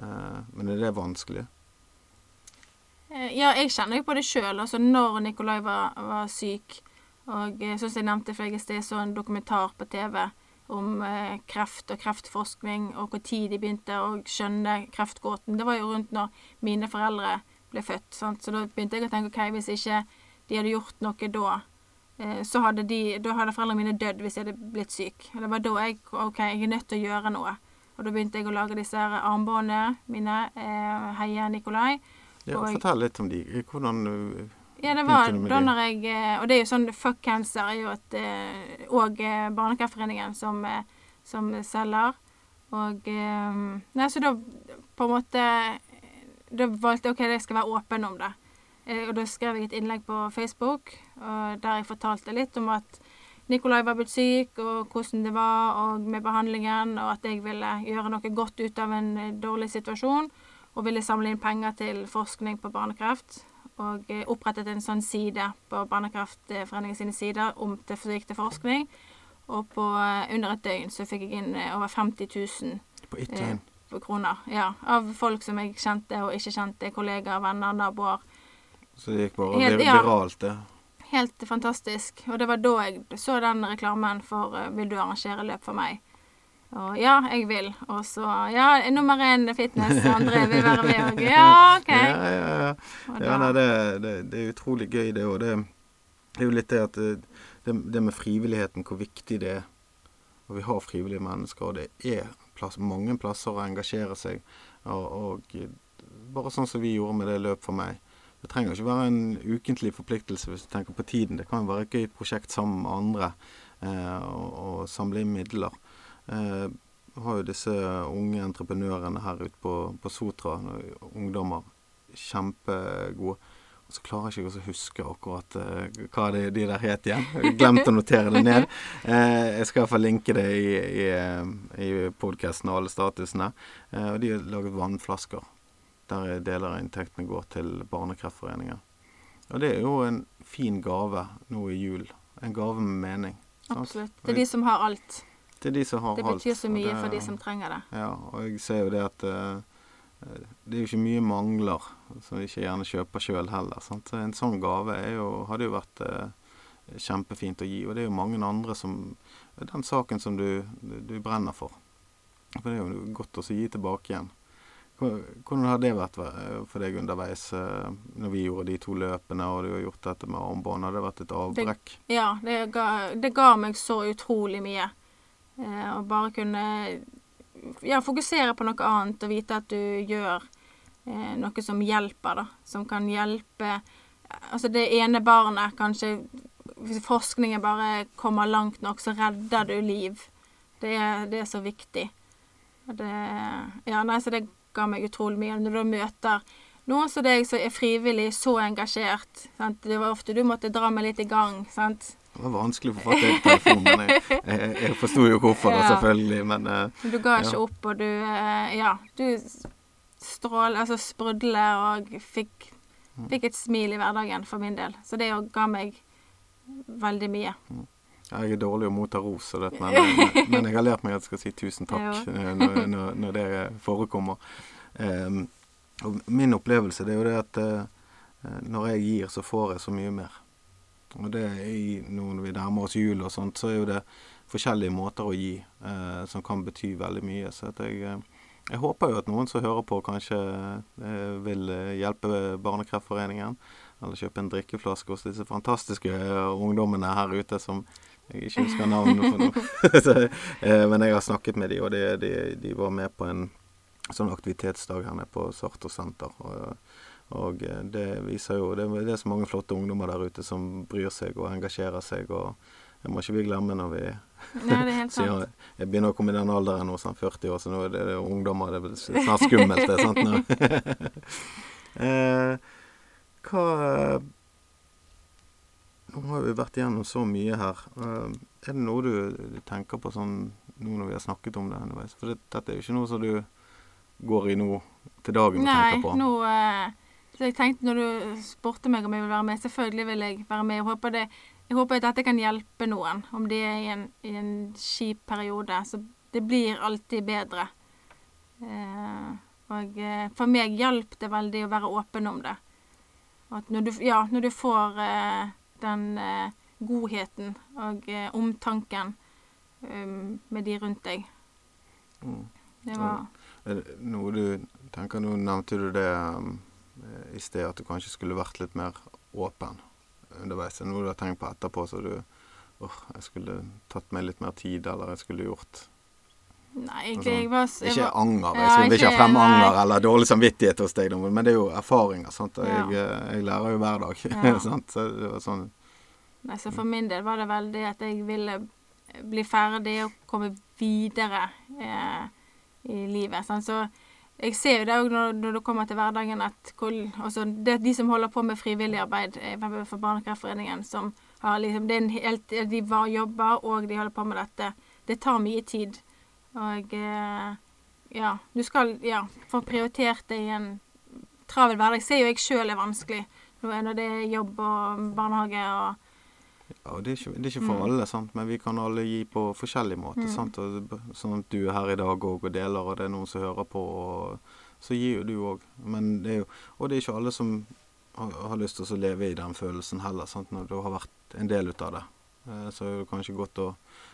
Eh, men er det vanskelig? Eh, ja, jeg kjenner jo på det sjøl. Altså når Nikolai var, var syk, og eh, som jeg nevnte for jeg sted, så en dokumentar på TV om eh, kreft og kreftforskning, og hvor tid de begynte å skjønne kreftgåten. Det var jo rundt når mine foreldre ble født. Sant? Så da begynte jeg å tenke ok, hvis ikke de hadde gjort noe da, eh, så hadde de, da hadde foreldrene mine dødd hvis jeg hadde blitt syk. Og det var da jeg ok, jeg er nødt til å gjøre noe. Og da begynte jeg å lage disse armbåndene mine. Eh, Heia Nikolai. Ja, og, fortell litt om de. Hvordan ja, det var da når jeg eh, Og det er jo sånn Fuck cancer er jo et Og eh, eh, Barnekreftforeningen som, som selger. Og Nei, så da på en måte Da valgte jeg OK, jeg skal være åpen om det. Og da skrev jeg et innlegg på Facebook der jeg fortalte litt om at Nikolai var blitt syk, og hvordan det var og med behandlingen, og at jeg ville gjøre noe godt ut av en dårlig situasjon, og ville samle inn penger til forskning på barnekreft og eh, opprettet en sånn side på Barnekreftforeningen sine sider om til, til forskning. Og på eh, under et døgn så fikk jeg inn eh, over 50 000 på ett døgn? på kroner. Ja. Av folk som jeg kjente og ikke kjente. Kollegaer, venner, naboer. Så det gikk bare helt, viralt, det? Ja, helt fantastisk. Og det var da jeg så den reklamen for 'Vil du arrangere løp for meg'? Og ja, jeg vil. Og så ja, nummer én fitness, andre vil være med òg. Ja, OK. Ja, ja, ja. ja nei, det, det, det, er utrolig gøy, det òg. Det, det, er jo litt det at det, det, med frivilligheten, hvor viktig det er. Og vi har frivillige mennesker, og det er plass, mange plasser å engasjere seg. Og, og, bare sånn som vi gjorde med det løp for meg. Det trenger ikke være en ukentlig forpliktelse hvis du tenker på tiden. Det kan være et gøy prosjekt sammen med andre eh, og, og samle inn midler. Eh, har jo disse unge entreprenørene her ute på, på Sotra, ungdommer. Kjempegode. Så klarer jeg ikke å huske akkurat uh, hva de, de der het igjen. Glemt å notere det ned. Uh, jeg skal i hvert fall linke det i, i, i podkasten og alle statusene. Og de har laget vannflasker der deler av inntektene går til Barnekreftforeninger. Og det er jo en fin gave nå i jul. En gave med mening. Absolutt. Det er de som har alt til de som har alt. Det betyr så mye det, for de som trenger det. Ja, og jeg ser jo det at det er jo ikke mye mangler som vi ikke gjerne kjøper sjøl heller. Sant? Så en sånn gave jo, hadde jo vært eh, kjempefint å gi. Og det er jo mange andre som Den saken som du, du brenner for. For det er jo godt å gi tilbake igjen. Hvordan har det vært for deg underveis når vi gjorde de to løpene, og du har gjort dette med armbånd? Har det vært et avbrekk? Det, ja, det ga, det ga meg så utrolig mye. Eh, å bare kunne ja, fokusere på noe annet og vite at du gjør eh, noe som hjelper, da. Som kan hjelpe Altså, det ene barnet kanskje Hvis forskningen bare kommer langt nok, så redder du liv. Det det er så viktig. Det Ja, nei, så det ga meg utrolig mye. Når du møter noen som deg som er frivillig, så engasjert sant? Det var ofte du måtte dra meg litt i gang. sant? Det var vanskelig å få fatt i telefonen. jeg, jeg, jeg forsto jo hvorfor, ja. selvfølgelig. Men uh, Du ga ikke ja. opp, og du uh, Ja, du strål, altså sprudle og fikk, mm. fikk, et smil i hverdagen for min del. Så det ga meg veldig mye. Mm. Jeg er dårlig å motta ros, men, men, men, jeg har lært meg at jeg skal si tusen takk når, når, når, det forekommer. Um, og min opplevelse det er jo det at uh, når jeg gir, så får jeg så mye mer. Og det i, når vi nærmer oss jul og sånt, så er jo det forskjellige måter å gi uh, som kan bety veldig mye. Så at jeg, eh, jeg, håper jo at noen som hører på, kanskje eh, vil eh, hjelpe Barnekreftforeningen. Eller kjøpe en drikkeflaske hos disse fantastiske uh, ungdommene her ute som jeg ikke husker navnet på nå. eh, men jeg har snakket med dem, og de, de, de, var med på en sånn aktivitetsdag her nede på Sartor senter. Og, og eh, det viser jo Det, det er så mange flotte ungdommer der ute som bryr seg og engasjerer seg. og det må ikke vi glemme når vi Nei, det er helt sant. jeg begynner å komme i den alderen nå, sånn 40 år, så nå er det, er ungdommer. Det er snart skummelt, det. sant? Eh, hva Nå har vi vært igjennom så mye her. Eh, er det noe du tenker på sånn nå når vi har snakket om det underveis? For det, dette er jo ikke noe som du går i nå til dagen og tenker på. Nei, nå... Eh så jeg tenkte når du spurte meg om jeg vil være med, selvfølgelig vil jeg være med. Jeg håper, det, jeg håper at dette kan hjelpe noen, om de er i en, i en kjip periode. Så det blir alltid bedre. Eh, og eh, for meg hjalp det veldig å være åpen om det. Når du, ja, når du får eh, den eh, godheten og eh, omtanken um, med de rundt deg. Mm. Det var noe du tenker Nå nevnte du det um i sted at du kanskje skulle vært litt mer åpen underveis. Er noe du har tenkt på etterpå så du åh, jeg skulle tatt meg litt mer tid, eller jeg skulle gjort Nei, egentlig jeg var, jeg Ikke anger. Jeg skal ikke ha frem anger eller dårlig samvittighet hos deg, men det er jo erfaringer. sant? Jeg, ja. Eh, jeg lærer jo hver dag. Ja. sant? Så det var sånn Nei, så for min del var det veldig at jeg ville bli ferdig og komme videre eh, i livet. Sant? Så jeg ser jo det òg når, når, det kommer til hverdagen, at altså, det de som holder på med frivillig arbeid eh, for Barnekreftforeningen, som har liksom det er en helt, De var jobber, og de holder på med dette. Det tar mye tid. Og eh, ja, du skal ja, få prioritert det i en travel hverdag. Ser jo jeg sjøl er vanskelig når det er jobb og barnehage og ja, det er, ikke, det er ikke for mm. alle, sant? men vi kan alle gi på forskjellig måte. Mm. Sant? Og, sånn at du er her i dag og deler, og det er noen som hører på, og, så gir jo du òg. Og det er ikke alle som har, har lyst til å leve i den følelsen heller, sant? når du har vært en del ut av det. Eh, så er det kanskje godt å,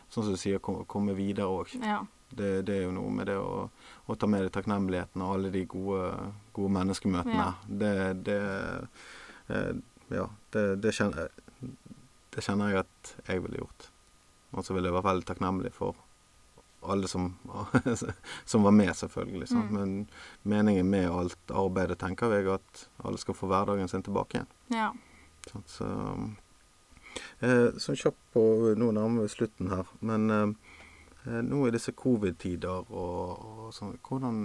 sånn som du sier, komme, komme videre òg. Ja. Det, det, er jo noe med det å, å ta med deg takknemligheten og alle de gode, gode menneskemøtene. Ja. Det, det eh, Ja, det, det kjenner jeg det kjenner jeg at jeg ville gjort. Og så ville jeg være veldig takknemlig for alle som, som var med, selvfølgelig. Mm. Men meningen med alt arbeidet tenker jeg at alle skal få hverdagen sin tilbake igjen. Ja. Sånn, så eh, Sånn kjapt på Nå nærmer vi slutten her. Men eh, eh, nå i disse covid-tider og, og sånn Hvordan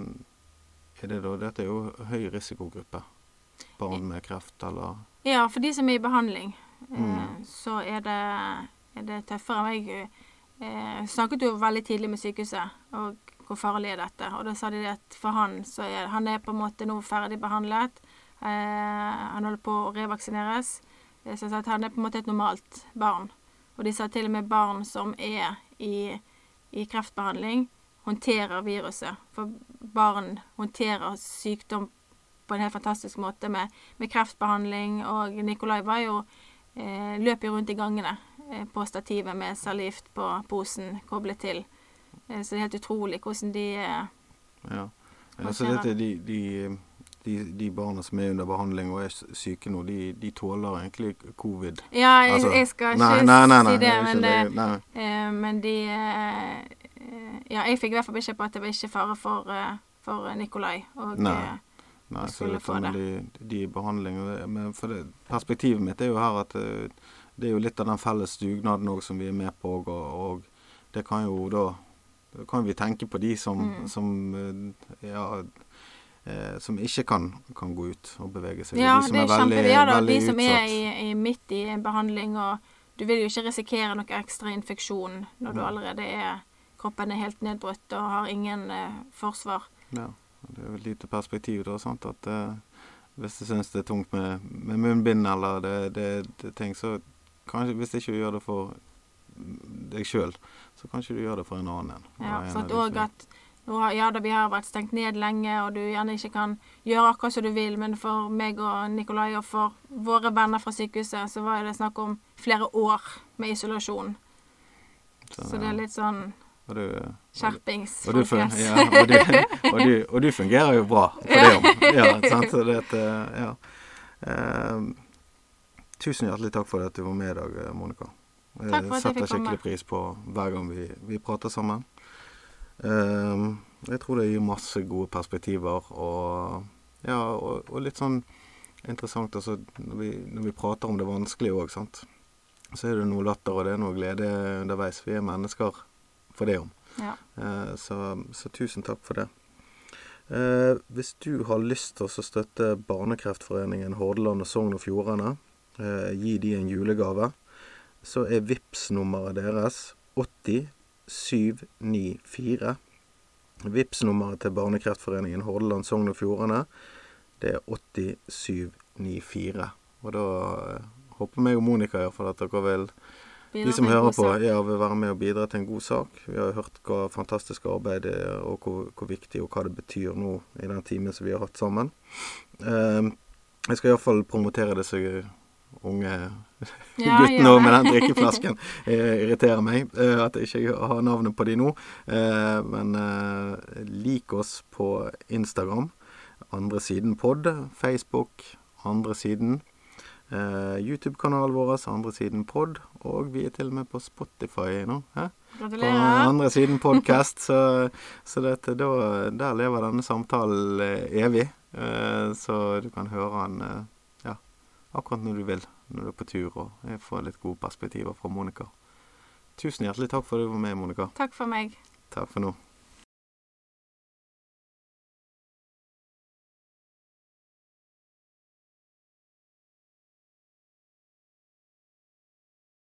er det da? Dette er jo høy risikogruppe. Barn med kreft eller Ja, for de som er i behandling. Mm. Eh, så er det, er det, tøffere. Jeg eh, snakket jo veldig tidlig med sykehuset og hvor farlig er dette. Og da sa de at for han så er han er på en måte nå ferdig behandlet. Eh, han holder på å revaksineres. Eh, så at han er på en måte et normalt barn. Og de sa til og med barn som er i, i kreftbehandling, håndterer viruset. For barn håndterer sykdom på en helt fantastisk måte med, med kreftbehandling. Og Nikolai var jo eh, løper rundt i gangene eh, på stativet med cellegift på posen koblet til. Eh, så det er helt utrolig hvordan de eh, Ja. så dette, de, de, de, de, barna som er under behandling og er syke nå, de, de tåler egentlig covid. Ja, jeg, altså, jeg skal ikke nei, nei, nei, si det, men, det, eh, men de eh, Ja, jeg fikk i hvert fall beskjed på at det var ikke fare for, for Nikolai. Og, nei. Nei, så det tar de, de behandling. Men for det, perspektivet mitt er jo her at det, eh, er jo litt av den felles dugnaden òg som vi er med på, og, og det kan jo da kan vi tenke på de som, mm. som eh, ja, eh, som ikke kan, kan, gå ut og bevege seg. Ja, de som det er, er veldig, ja, da, de som utsatt. er i, i, midt i en behandling og du vil jo ikke risikere noe ekstra infeksjon når du allerede er Kroppen er helt nedbrutt og har ingen eh, forsvar. Ja. Det er jo et lite perspektiv, da. sant, at eh, Hvis du syns det er tungt med, med munnbind eller det, det, det, ting, så kanskje hvis ikke du gjør det for deg sjøl, så kanskje du gjør det for en annen. Ja, sant, og at ja, da vi har vært stengt ned lenge, og du gjerne ikke kan gjøre akkurat som du vil, men for meg og Nikolai og for våre venner fra sykehuset, så var det snakk om flere år med isolasjon. Så, så det er litt sånn og du, Skjerpings, og du, folkens. Ja, og, du, og, og, du, fungerer jo bra for det om. Ja, sant? Så det, ja. Eh, tusen hjertelig takk for at du var med i dag, Monica. Takk for at jeg. Setter skikkelig pris på hver gang vi, vi prater sammen. Eh, jeg tror det gir masse gode perspektiver og ja, og, og litt sånn interessant altså når vi, når vi prater om det vanskelige òg, sant. Så er det noe latter, og det er noe glede underveis. Vi er mennesker for det om. Ja. Uh, så, så, tusen takk for det. Uh, hvis du har lyst til å støtte Barnekreftforeningen Hordaland og Sogn og Fjordane, uh, gi de en julegave, så er VIPS nummeret deres 80 794. vips nummeret til Barnekreftforeningen Hordaland Sogn og Fjordane, det er 8794. Og da eh, håper meg og Monica iallfall at dere vil de som hører på, ja, vil være med og bidra til en god sak. Vi har hørt hva fantastisk arbeid det er, og hvor, hvor, viktig og hva det betyr nå i den timen som vi har hatt sammen. Eh, jeg skal iallfall promotere disse unge ja, guttene med den drikkeflasken Det irriterer meg. Uh, at jeg ikke har navnet på de nå. Uh, men uh, lik oss på Instagram. Andre siden pod. Facebook. Andre siden. YouTube-kanalen vår, andre siden pod. Og vi er til og med på Spotify nå. Eh? Gratulerer. På andre siden podkast. så, så dette, da, der lever denne samtalen evig. så du kan høre den akkurat når du vil, når du er på tur, og jeg får litt gode perspektiver fra Monica. Tusen hjertelig takk for at du var med, Monica. Takk for meg. Takk for nå.